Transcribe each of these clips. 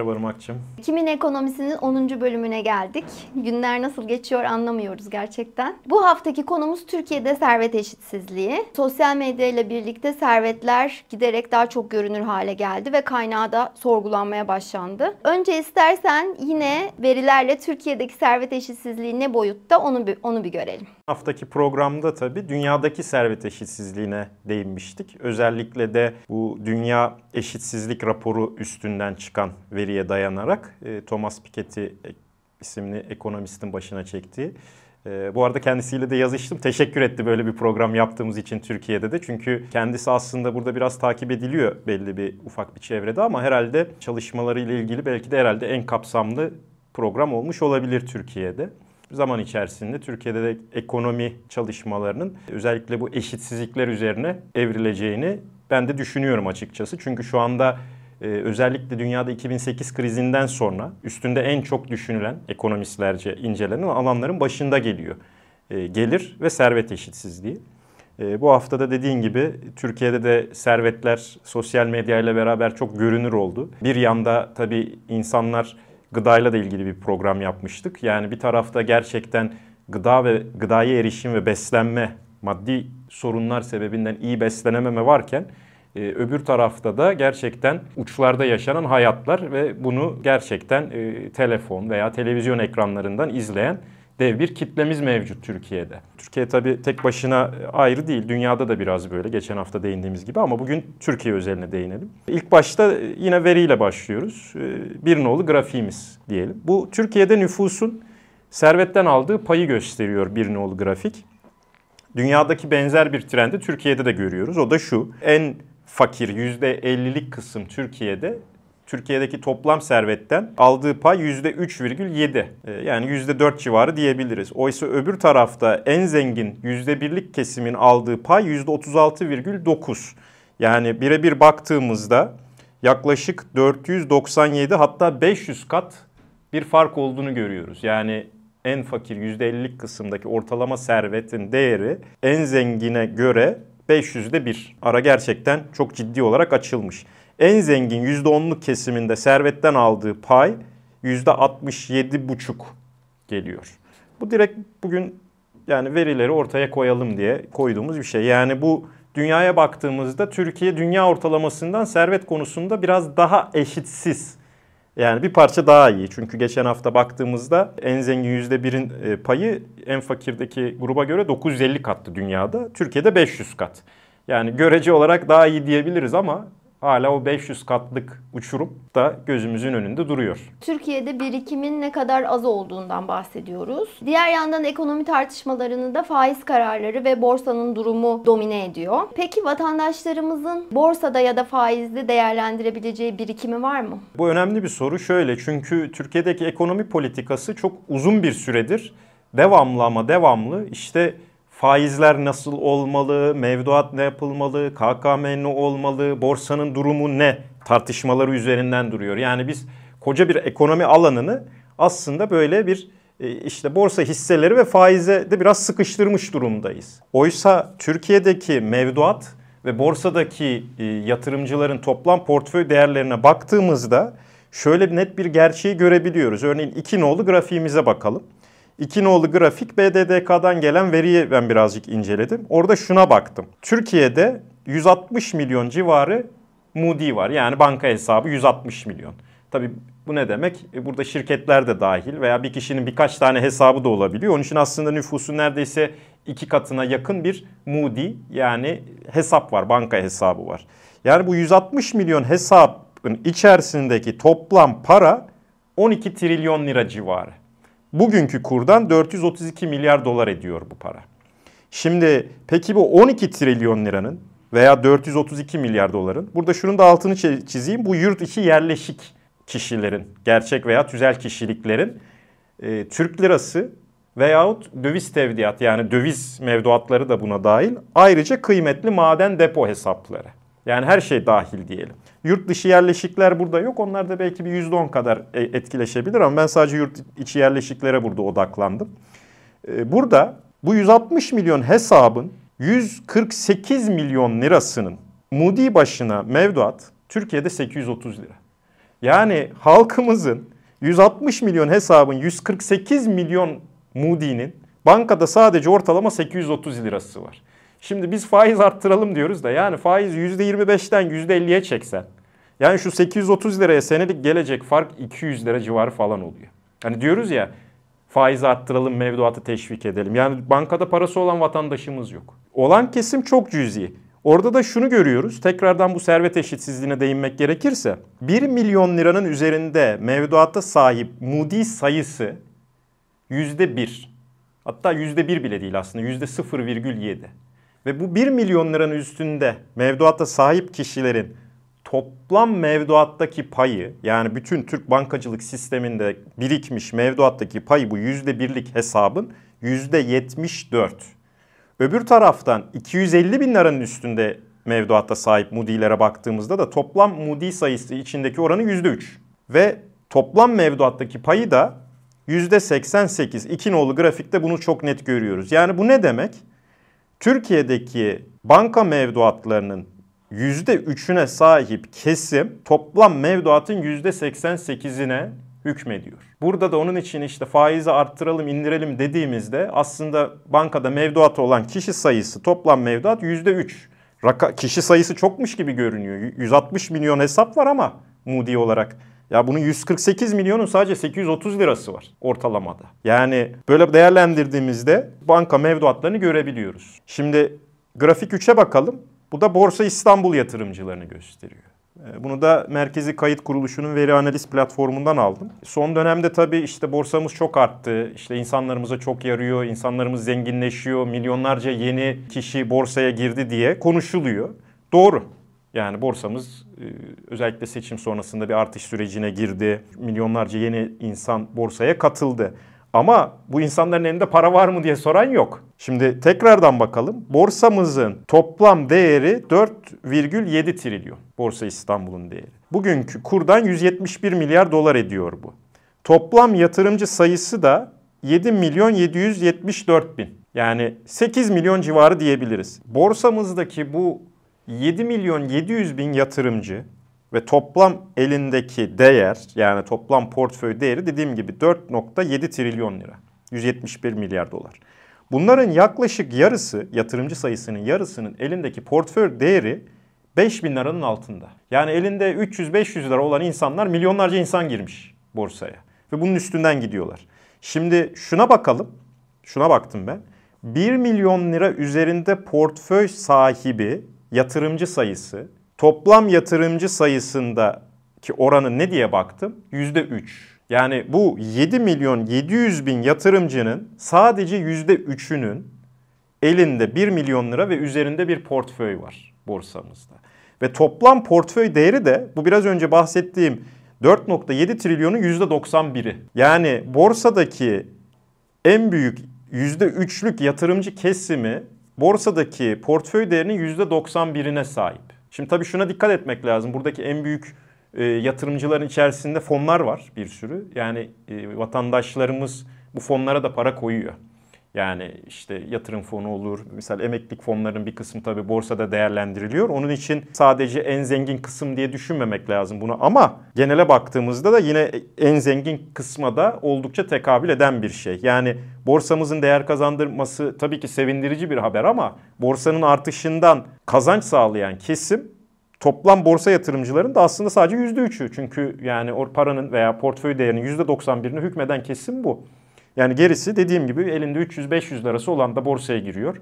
Merhaba Irmak'cığım. Kimin ekonomisinin 10. bölümüne geldik. Günler nasıl geçiyor anlamıyoruz gerçekten. Bu haftaki konumuz Türkiye'de servet eşitsizliği. Sosyal medya ile birlikte servetler giderek daha çok görünür hale geldi ve kaynağı da sorgulanmaya başlandı. Önce istersen yine verilerle Türkiye'deki servet eşitsizliği ne boyutta onu bir, onu bir görelim. Haftaki programda tabii dünyadaki servet eşitsizliğine değinmiştik. Özellikle de bu dünya eşitsizlik raporu üstünden çıkan veriye dayanarak e, Thomas Piketty isimli ekonomistin başına çektiği. E, bu arada kendisiyle de yazıştım. Teşekkür etti böyle bir program yaptığımız için Türkiye'de de. Çünkü kendisi aslında burada biraz takip ediliyor belli bir ufak bir çevrede ama herhalde çalışmalarıyla ilgili belki de herhalde en kapsamlı program olmuş olabilir Türkiye'de zaman içerisinde Türkiye'de de ekonomi çalışmalarının özellikle bu eşitsizlikler üzerine evrileceğini ben de düşünüyorum açıkçası. Çünkü şu anda e, özellikle dünyada 2008 krizinden sonra üstünde en çok düşünülen ekonomistlerce incelenen alanların başında geliyor. E, gelir ve servet eşitsizliği. E, bu haftada dediğin gibi Türkiye'de de servetler sosyal medya ile beraber çok görünür oldu. Bir yanda tabii insanlar gıdayla da ilgili bir program yapmıştık. Yani bir tarafta gerçekten gıda ve gıdaya erişim ve beslenme maddi sorunlar sebebinden iyi beslenememe varken e, öbür tarafta da gerçekten uçlarda yaşanan hayatlar ve bunu gerçekten e, telefon veya televizyon ekranlarından izleyen dev bir kitlemiz mevcut Türkiye'de. Türkiye tabii tek başına ayrı değil. Dünyada da biraz böyle geçen hafta değindiğimiz gibi ama bugün Türkiye özeline değinelim. İlk başta yine veriyle başlıyoruz. Ee, bir nolu grafiğimiz diyelim. Bu Türkiye'de nüfusun servetten aldığı payı gösteriyor bir nolu grafik. Dünyadaki benzer bir trendi Türkiye'de de görüyoruz. O da şu. En fakir %50'lik kısım Türkiye'de Türkiye'deki toplam servetten aldığı pay %3,7. Ee, yani %4 civarı diyebiliriz. Oysa öbür tarafta en zengin %1'lik kesimin aldığı pay %36,9. Yani birebir baktığımızda yaklaşık 497 hatta 500 kat bir fark olduğunu görüyoruz. Yani en fakir %50'lik kısımdaki ortalama servetin değeri en zengine göre 500'de bir. Ara gerçekten çok ciddi olarak açılmış en zengin %10'luk kesiminde servetten aldığı pay %67,5 geliyor. Bu direkt bugün yani verileri ortaya koyalım diye koyduğumuz bir şey. Yani bu dünyaya baktığımızda Türkiye dünya ortalamasından servet konusunda biraz daha eşitsiz. Yani bir parça daha iyi. Çünkü geçen hafta baktığımızda en zengin %1'in e, payı en fakirdeki gruba göre 950 kattı dünyada. Türkiye'de 500 kat. Yani görece olarak daha iyi diyebiliriz ama hala o 500 katlık uçurum da gözümüzün önünde duruyor. Türkiye'de birikimin ne kadar az olduğundan bahsediyoruz. Diğer yandan ekonomi tartışmalarını da faiz kararları ve borsanın durumu domine ediyor. Peki vatandaşlarımızın borsada ya da faizde değerlendirebileceği birikimi var mı? Bu önemli bir soru şöyle çünkü Türkiye'deki ekonomi politikası çok uzun bir süredir devamlı ama devamlı işte faizler nasıl olmalı, mevduat ne yapılmalı, KKM ne olmalı, borsanın durumu ne tartışmaları üzerinden duruyor. Yani biz koca bir ekonomi alanını aslında böyle bir e, işte borsa hisseleri ve faize de biraz sıkıştırmış durumdayız. Oysa Türkiye'deki mevduat ve borsadaki e, yatırımcıların toplam portföy değerlerine baktığımızda şöyle net bir gerçeği görebiliyoruz. Örneğin iki nolu grafiğimize bakalım. İki nolu grafik BDDK'dan gelen veriyi ben birazcık inceledim. Orada şuna baktım. Türkiye'de 160 milyon civarı Moody var. Yani banka hesabı 160 milyon. Tabii bu ne demek? E, burada şirketler de dahil veya bir kişinin birkaç tane hesabı da olabiliyor. Onun için aslında nüfusun neredeyse iki katına yakın bir Moody yani hesap var, banka hesabı var. Yani bu 160 milyon hesabın içerisindeki toplam para 12 trilyon lira civarı. Bugünkü kurdan 432 milyar dolar ediyor bu para. Şimdi peki bu 12 trilyon liranın veya 432 milyar doların burada şunun da altını çizeyim. Bu yurt içi yerleşik kişilerin, gerçek veya tüzel kişiliklerin e, Türk lirası veyahut döviz tevdiat yani döviz mevduatları da buna dahil. Ayrıca kıymetli maden depo hesapları. Yani her şey dahil diyelim. Yurt dışı yerleşikler burada yok. Onlar da belki bir %10 kadar e, etkileşebilir ama ben sadece yurt içi yerleşiklere burada odaklandım. E, burada bu 160 milyon hesabın 148 milyon lirasının Moody başına mevduat Türkiye'de 830 lira. Yani halkımızın 160 milyon hesabın 148 milyon Moody'nin bankada sadece ortalama 830 lirası var. Şimdi biz faiz arttıralım diyoruz da yani faiz %25'ten %50'ye çeksen. Yani şu 830 liraya senelik gelecek fark 200 lira civarı falan oluyor. Hani diyoruz ya faiz arttıralım, mevduatı teşvik edelim. Yani bankada parası olan vatandaşımız yok. Olan kesim çok cüzi. Orada da şunu görüyoruz. Tekrardan bu servet eşitsizliğine değinmek gerekirse 1 milyon liranın üzerinde mevduata sahip Moody sayısı %1. Hatta %1 bile değil aslında %0,7. Ve bu 1 milyon liranın üstünde mevduata sahip kişilerin toplam mevduattaki payı yani bütün Türk bankacılık sisteminde birikmiş mevduattaki payı bu %1'lik hesabın %74. Öbür taraftan 250 bin liranın üstünde mevduatta sahip Moody'lere baktığımızda da toplam Moody sayısı içindeki oranı %3. Ve toplam mevduattaki payı da %88. İki nolu grafikte bunu çok net görüyoruz. Yani bu ne demek? Türkiye'deki banka mevduatlarının %3'üne sahip kesim toplam mevduatın %88'ine hükmediyor. Burada da onun için işte faizi arttıralım, indirelim dediğimizde aslında bankada mevduatı olan kişi sayısı toplam mevduat %3. Raka, kişi sayısı çokmuş gibi görünüyor. 160 milyon hesap var ama Moody olarak. Ya bunun 148 milyonun sadece 830 lirası var ortalamada. Yani böyle değerlendirdiğimizde banka mevduatlarını görebiliyoruz. Şimdi grafik 3'e bakalım. Bu da Borsa İstanbul yatırımcılarını gösteriyor. Ee, bunu da Merkezi Kayıt Kuruluşu'nun veri analiz platformundan aldım. Son dönemde tabii işte borsamız çok arttı. İşte insanlarımıza çok yarıyor, insanlarımız zenginleşiyor, milyonlarca yeni kişi borsaya girdi diye konuşuluyor. Doğru. Yani borsamız e, özellikle seçim sonrasında bir artış sürecine girdi. Milyonlarca yeni insan borsaya katıldı. Ama bu insanların elinde para var mı diye soran yok. Şimdi tekrardan bakalım. Borsamızın toplam değeri 4,7 trilyon. Borsa İstanbul'un değeri. Bugünkü kurdan 171 milyar dolar ediyor bu. Toplam yatırımcı sayısı da 7 milyon 774 bin. Yani 8 milyon civarı diyebiliriz. Borsamızdaki bu 7 milyon 700 bin yatırımcı ve toplam elindeki değer yani toplam portföy değeri dediğim gibi 4.7 trilyon lira. 171 milyar dolar. Bunların yaklaşık yarısı yatırımcı sayısının yarısının elindeki portföy değeri 5 bin liranın altında. Yani elinde 300-500 lira olan insanlar milyonlarca insan girmiş borsaya. Ve bunun üstünden gidiyorlar. Şimdi şuna bakalım. Şuna baktım ben. 1 milyon lira üzerinde portföy sahibi yatırımcı sayısı toplam yatırımcı sayısındaki oranı ne diye baktım? %3. Yani bu 7 milyon 700 bin yatırımcının sadece %3'ünün elinde 1 milyon lira ve üzerinde bir portföy var borsamızda. Ve toplam portföy değeri de bu biraz önce bahsettiğim 4.7 trilyonun %91'i. Yani borsadaki en büyük %3'lük yatırımcı kesimi borsadaki portföy değerinin %91'ine sahip. Şimdi tabii şuna dikkat etmek lazım. Buradaki en büyük e, yatırımcıların içerisinde fonlar var bir sürü. Yani e, vatandaşlarımız bu fonlara da para koyuyor. Yani işte yatırım fonu olur. Mesela emeklilik fonlarının bir kısmı tabii borsada değerlendiriliyor. Onun için sadece en zengin kısım diye düşünmemek lazım bunu. Ama genele baktığımızda da yine en zengin kısma da oldukça tekabül eden bir şey. Yani borsamızın değer kazandırması tabii ki sevindirici bir haber ama borsanın artışından kazanç sağlayan kesim toplam borsa yatırımcıların da aslında sadece %3'ü. Çünkü yani o paranın veya portföy değerinin %91'ini hükmeden kesim bu. Yani gerisi dediğim gibi elinde 300-500 lirası olan da borsaya giriyor.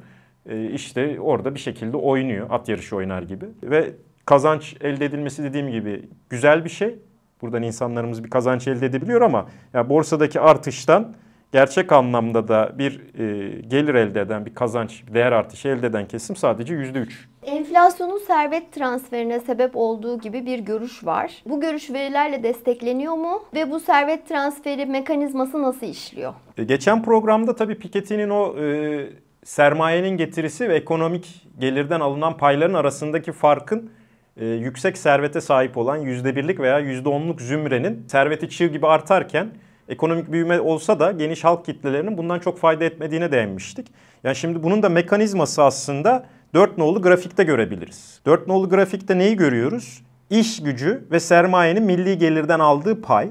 E, işte orada bir şekilde oynuyor. At yarışı oynar gibi. Ve kazanç elde edilmesi dediğim gibi güzel bir şey. Buradan insanlarımız bir kazanç elde edebiliyor ama ya borsadaki artıştan gerçek anlamda da bir e, gelir elde eden, bir kazanç, değer artışı elde eden kesim sadece %3. Enflasyonun servet transferine sebep olduğu gibi bir görüş var. Bu görüş verilerle destekleniyor mu ve bu servet transferi mekanizması nasıl işliyor? E, geçen programda tabii Piketty'nin o e, sermayenin getirisi ve ekonomik gelirden alınan payların arasındaki farkın e, yüksek servete sahip olan %1'lik veya %10'luk zümrenin serveti çığ gibi artarken ekonomik büyüme olsa da geniş halk kitlelerinin bundan çok fayda etmediğine değinmiştik. Yani şimdi bunun da mekanizması aslında 4 nolu grafikte görebiliriz. 4 nolu grafikte neyi görüyoruz? iş gücü ve sermayenin milli gelirden aldığı pay.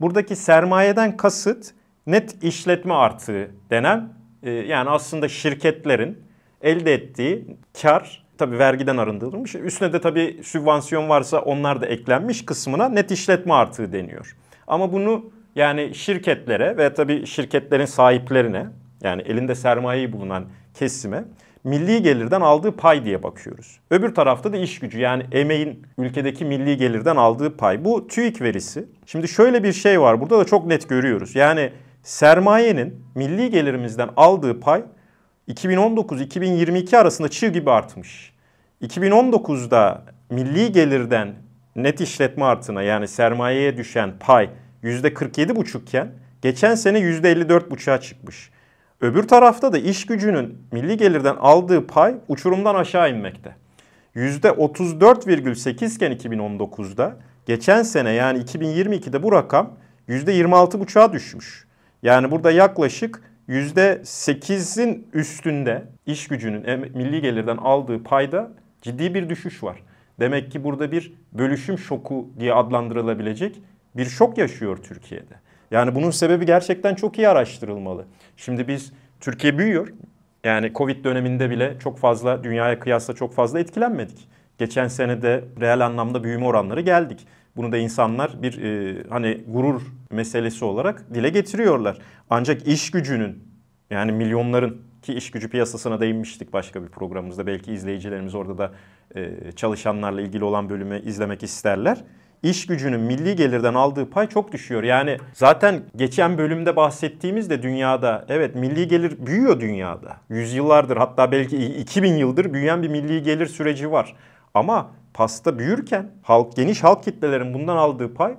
Buradaki sermayeden kasıt net işletme artığı denen e, yani aslında şirketlerin elde ettiği kar tabii vergiden arındırılmış. Üstüne de tabii sübvansiyon varsa onlar da eklenmiş kısmına net işletme artığı deniyor. Ama bunu yani şirketlere ve tabii şirketlerin sahiplerine yani elinde sermayeyi bulunan kesime milli gelirden aldığı pay diye bakıyoruz. Öbür tarafta da iş gücü yani emeğin ülkedeki milli gelirden aldığı pay. Bu TÜİK verisi. Şimdi şöyle bir şey var burada da çok net görüyoruz. Yani sermayenin milli gelirimizden aldığı pay 2019-2022 arasında çığ gibi artmış. 2019'da milli gelirden net işletme artına yani sermayeye düşen pay %47,5 iken geçen sene %54,5'a çıkmış. Öbür tarafta da iş gücünün milli gelirden aldığı pay uçurumdan aşağı inmekte. %34,8 iken 2019'da geçen sene yani 2022'de bu rakam %26,5'a düşmüş. Yani burada yaklaşık %8'in üstünde iş gücünün milli gelirden aldığı payda ciddi bir düşüş var. Demek ki burada bir bölüşüm şoku diye adlandırılabilecek bir şok yaşıyor Türkiye'de. Yani bunun sebebi gerçekten çok iyi araştırılmalı. Şimdi biz Türkiye büyüyor. Yani Covid döneminde bile çok fazla dünyaya kıyasla çok fazla etkilenmedik. Geçen sene de reel anlamda büyüme oranları geldik. Bunu da insanlar bir e, hani gurur meselesi olarak dile getiriyorlar. Ancak iş gücünün yani milyonların ki iş gücü piyasasına değinmiştik başka bir programımızda. Belki izleyicilerimiz orada da e, çalışanlarla ilgili olan bölümü izlemek isterler iş gücünün milli gelirden aldığı pay çok düşüyor. Yani zaten geçen bölümde bahsettiğimiz de dünyada evet milli gelir büyüyor dünyada. Yüzyıllardır hatta belki 2000 yıldır büyüyen bir milli gelir süreci var. Ama pasta büyürken halk geniş halk kitlelerin bundan aldığı pay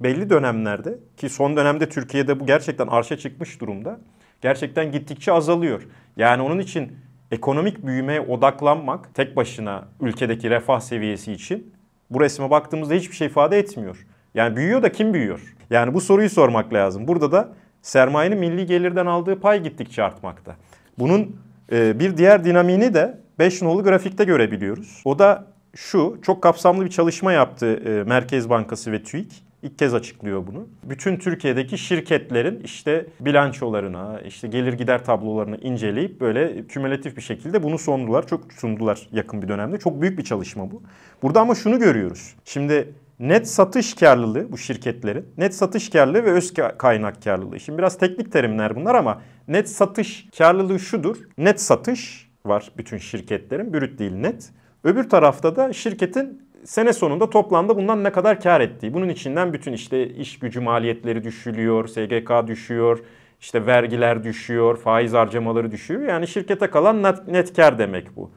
belli dönemlerde ki son dönemde Türkiye'de bu gerçekten arşa çıkmış durumda. Gerçekten gittikçe azalıyor. Yani onun için ekonomik büyümeye odaklanmak tek başına ülkedeki refah seviyesi için bu resme baktığımızda hiçbir şey ifade etmiyor. Yani büyüyor da kim büyüyor? Yani bu soruyu sormak lazım. Burada da sermayenin milli gelirden aldığı pay gittikçe artmakta. Bunun e, bir diğer dinamiğini de 5 nolu grafikte görebiliyoruz. O da şu, çok kapsamlı bir çalışma yaptı e, Merkez Bankası ve TÜİK. İlk kez açıklıyor bunu. Bütün Türkiye'deki şirketlerin işte bilançolarına, işte gelir gider tablolarını inceleyip böyle kümülatif bir şekilde bunu sundular. Çok sundular yakın bir dönemde. Çok büyük bir çalışma bu. Burada ama şunu görüyoruz. Şimdi net satış karlılığı bu şirketlerin, net satış karlılığı ve öz kaynak karlılığı. Şimdi biraz teknik terimler bunlar ama net satış karlılığı şudur. Net satış var bütün şirketlerin, brüt değil net. Öbür tarafta da şirketin sene sonunda toplamda bundan ne kadar kar ettiği. Bunun içinden bütün işte iş gücü maliyetleri düşülüyor, SGK düşüyor, işte vergiler düşüyor, faiz harcamaları düşüyor. Yani şirkete kalan net, net kar demek bu.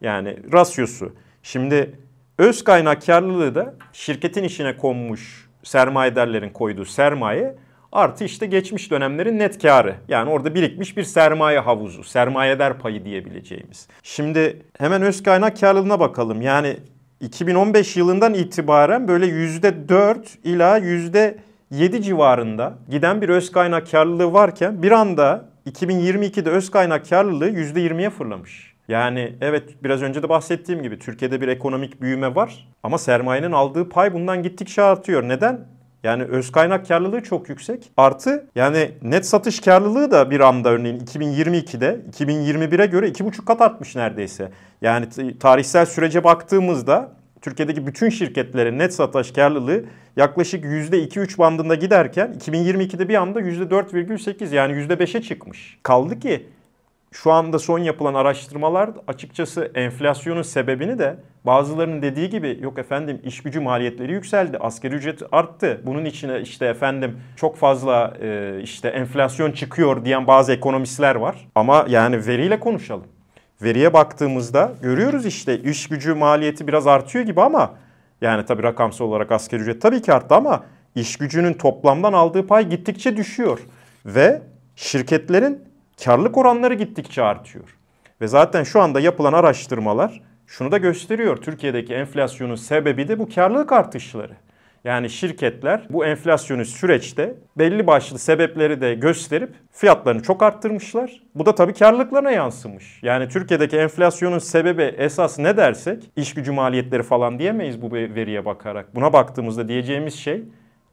Yani rasyosu. Şimdi öz kaynak karlılığı da şirketin içine konmuş sermayedarların koyduğu sermaye artı işte geçmiş dönemlerin net karı. Yani orada birikmiş bir sermaye havuzu, sermayedar payı diyebileceğimiz. Şimdi hemen öz kaynak karlılığına bakalım. Yani 2015 yılından itibaren böyle %4 ila %7 civarında giden bir öz kaynak karlılığı varken bir anda 2022'de öz kaynak karlılığı %20'ye fırlamış. Yani evet biraz önce de bahsettiğim gibi Türkiye'de bir ekonomik büyüme var ama sermayenin aldığı pay bundan gittikçe artıyor. Neden? Yani öz kaynak karlılığı çok yüksek. Artı yani net satış karlılığı da bir anda örneğin 2022'de 2021'e göre 2,5 kat artmış neredeyse. Yani tarihsel sürece baktığımızda Türkiye'deki bütün şirketlerin net satış karlılığı yaklaşık %2-3 bandında giderken 2022'de bir anda %4,8 yani %5'e çıkmış. Kaldı ki şu anda son yapılan araştırmalar açıkçası enflasyonun sebebini de bazılarının dediği gibi yok efendim iş gücü maliyetleri yükseldi, asgari ücret arttı. Bunun içine işte efendim çok fazla e, işte enflasyon çıkıyor diyen bazı ekonomistler var. Ama yani veriyle konuşalım. Veriye baktığımızda görüyoruz işte iş gücü maliyeti biraz artıyor gibi ama yani tabii rakamsal olarak asgari ücret tabii ki arttı ama iş gücünün toplamdan aldığı pay gittikçe düşüyor. Ve şirketlerin karlılık oranları gittikçe artıyor. Ve zaten şu anda yapılan araştırmalar şunu da gösteriyor. Türkiye'deki enflasyonun sebebi de bu karlılık artışları. Yani şirketler bu enflasyonist süreçte belli başlı sebepleri de gösterip fiyatlarını çok arttırmışlar. Bu da tabii karlılıklarına yansımış. Yani Türkiye'deki enflasyonun sebebi esas ne dersek iş gücü maliyetleri falan diyemeyiz bu veriye bakarak. Buna baktığımızda diyeceğimiz şey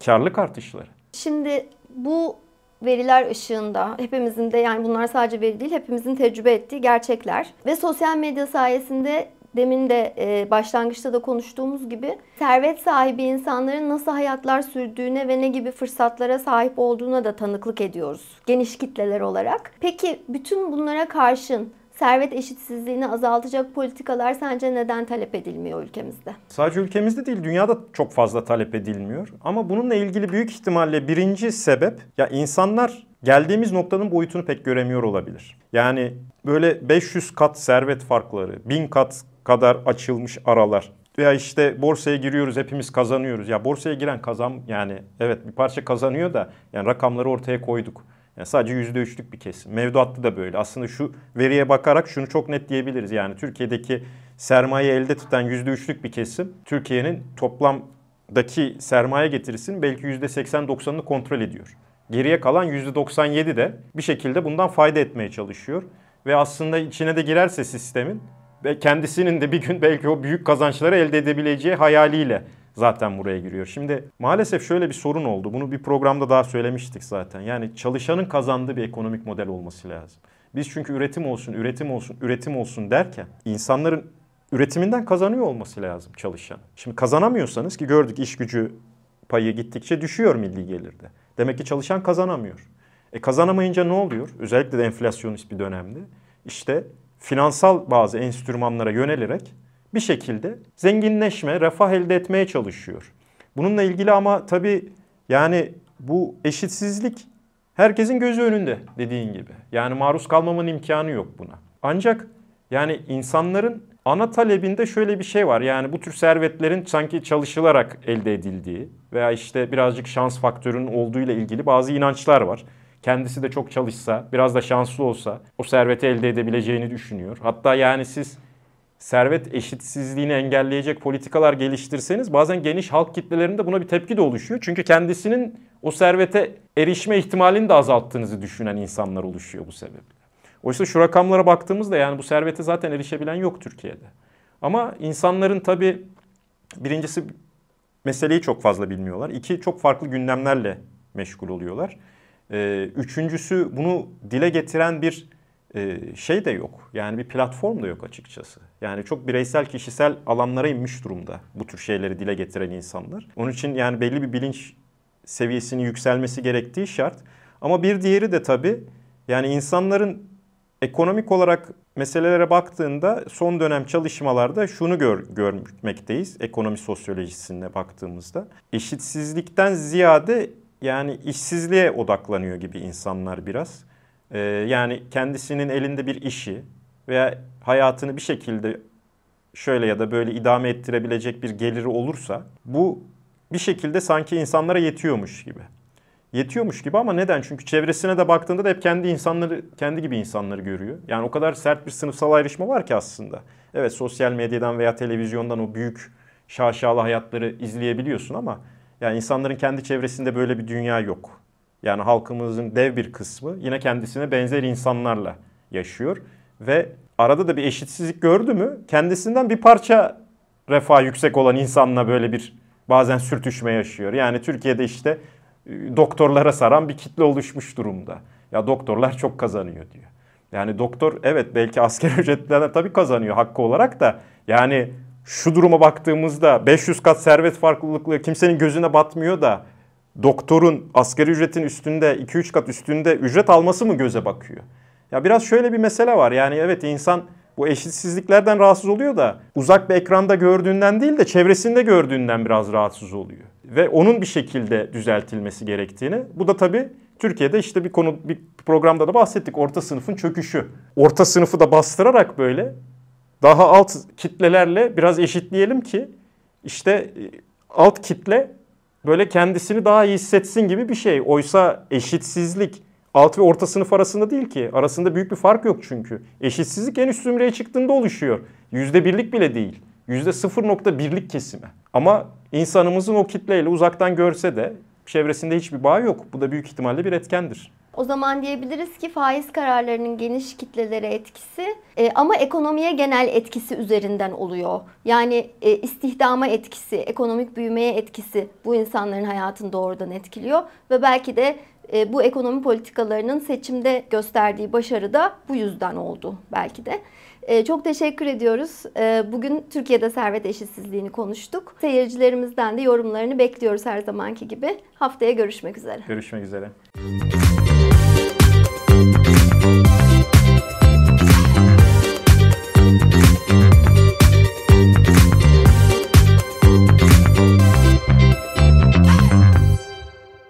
karlılık artışları. Şimdi bu veriler ışığında hepimizin de yani bunlar sadece veri değil hepimizin tecrübe ettiği gerçekler ve sosyal medya sayesinde demin de e, başlangıçta da konuştuğumuz gibi servet sahibi insanların nasıl hayatlar sürdüğüne ve ne gibi fırsatlara sahip olduğuna da tanıklık ediyoruz geniş kitleler olarak. Peki bütün bunlara karşın servet eşitsizliğini azaltacak politikalar sence neden talep edilmiyor ülkemizde? Sadece ülkemizde değil dünyada çok fazla talep edilmiyor. Ama bununla ilgili büyük ihtimalle birinci sebep ya insanlar geldiğimiz noktanın boyutunu pek göremiyor olabilir. Yani böyle 500 kat servet farkları, 1000 kat kadar açılmış aralar. Veya işte borsaya giriyoruz hepimiz kazanıyoruz. Ya borsaya giren kazan yani evet bir parça kazanıyor da yani rakamları ortaya koyduk. Yani sadece %3'lük bir kesim. Mevduatta da böyle. Aslında şu veriye bakarak şunu çok net diyebiliriz. Yani Türkiye'deki sermaye elde tutan %3'lük bir kesim Türkiye'nin toplamdaki sermaye getirisinin belki %80-90'ını kontrol ediyor. Geriye kalan %97 de bir şekilde bundan fayda etmeye çalışıyor. Ve aslında içine de girerse sistemin ve kendisinin de bir gün belki o büyük kazançları elde edebileceği hayaliyle zaten buraya giriyor. Şimdi maalesef şöyle bir sorun oldu. Bunu bir programda daha söylemiştik zaten. Yani çalışanın kazandığı bir ekonomik model olması lazım. Biz çünkü üretim olsun, üretim olsun, üretim olsun derken insanların üretiminden kazanıyor olması lazım çalışan. Şimdi kazanamıyorsanız ki gördük iş gücü payı gittikçe düşüyor milli gelirde. Demek ki çalışan kazanamıyor. E kazanamayınca ne oluyor? Özellikle de enflasyonist bir dönemde. İşte finansal bazı enstrümanlara yönelerek bir şekilde zenginleşme, refah elde etmeye çalışıyor. Bununla ilgili ama tabii yani bu eşitsizlik herkesin gözü önünde dediğin gibi. Yani maruz kalmamanın imkanı yok buna. Ancak yani insanların ana talebinde şöyle bir şey var. Yani bu tür servetlerin sanki çalışılarak elde edildiği veya işte birazcık şans faktörünün olduğu ile ilgili bazı inançlar var. Kendisi de çok çalışsa, biraz da şanslı olsa o serveti elde edebileceğini düşünüyor. Hatta yani siz servet eşitsizliğini engelleyecek politikalar geliştirseniz bazen geniş halk kitlelerinde buna bir tepki de oluşuyor. Çünkü kendisinin o servete erişme ihtimalini de azalttığınızı düşünen insanlar oluşuyor bu sebeple. Oysa şu rakamlara baktığımızda yani bu servete zaten erişebilen yok Türkiye'de. Ama insanların tabii birincisi meseleyi çok fazla bilmiyorlar. İki çok farklı gündemlerle meşgul oluyorlar. Ee, üçüncüsü bunu dile getiren bir e, şey de yok. Yani bir platform da yok açıkçası. Yani çok bireysel kişisel alanlara inmiş durumda bu tür şeyleri dile getiren insanlar. Onun için yani belli bir bilinç seviyesinin yükselmesi gerektiği şart. Ama bir diğeri de tabii yani insanların ekonomik olarak meselelere baktığında son dönem çalışmalarda şunu gör, görmekteyiz ekonomi sosyolojisine baktığımızda. Eşitsizlikten ziyade yani işsizliğe odaklanıyor gibi insanlar biraz. Ee, yani kendisinin elinde bir işi veya hayatını bir şekilde şöyle ya da böyle idame ettirebilecek bir geliri olursa bu bir şekilde sanki insanlara yetiyormuş gibi. Yetiyormuş gibi ama neden? Çünkü çevresine de baktığında da hep kendi insanları, kendi gibi insanları görüyor. Yani o kadar sert bir sınıfsal ayrışma var ki aslında. Evet sosyal medyadan veya televizyondan o büyük şaşalı hayatları izleyebiliyorsun ama yani insanların kendi çevresinde böyle bir dünya yok. Yani halkımızın dev bir kısmı yine kendisine benzer insanlarla yaşıyor. Ve arada da bir eşitsizlik gördü mü kendisinden bir parça refah yüksek olan insanla böyle bir bazen sürtüşme yaşıyor. Yani Türkiye'de işte e, doktorlara saran bir kitle oluşmuş durumda. Ya doktorlar çok kazanıyor diyor. Yani doktor evet belki asker ücretlerden tabii kazanıyor hakkı olarak da yani şu duruma baktığımızda 500 kat servet farklılıkları kimsenin gözüne batmıyor da doktorun asgari ücretin üstünde 2-3 kat üstünde ücret alması mı göze bakıyor? Ya biraz şöyle bir mesele var. Yani evet insan bu eşitsizliklerden rahatsız oluyor da uzak bir ekranda gördüğünden değil de çevresinde gördüğünden biraz rahatsız oluyor. Ve onun bir şekilde düzeltilmesi gerektiğini. Bu da tabii Türkiye'de işte bir konu bir programda da bahsettik orta sınıfın çöküşü. Orta sınıfı da bastırarak böyle daha alt kitlelerle biraz eşitleyelim ki işte e, alt kitle böyle kendisini daha iyi hissetsin gibi bir şey. Oysa eşitsizlik alt ve orta sınıf arasında değil ki. Arasında büyük bir fark yok çünkü. Eşitsizlik en üst zümreye çıktığında oluşuyor. Yüzde birlik bile değil. Yüzde 0.1'lik kesime. Ama İnsanımızın o kitleyle uzaktan görse de çevresinde hiçbir bağ yok. Bu da büyük ihtimalle bir etkendir. O zaman diyebiliriz ki faiz kararlarının geniş kitlelere etkisi e, ama ekonomiye genel etkisi üzerinden oluyor. Yani e, istihdama etkisi, ekonomik büyümeye etkisi bu insanların hayatını doğrudan etkiliyor ve belki de e, bu ekonomi politikalarının seçimde gösterdiği başarı da bu yüzden oldu belki de. E, çok teşekkür ediyoruz. E, bugün Türkiye'de servet eşitsizliğini konuştuk. Seyircilerimizden de yorumlarını bekliyoruz her zamanki gibi. Haftaya görüşmek üzere. Görüşmek üzere.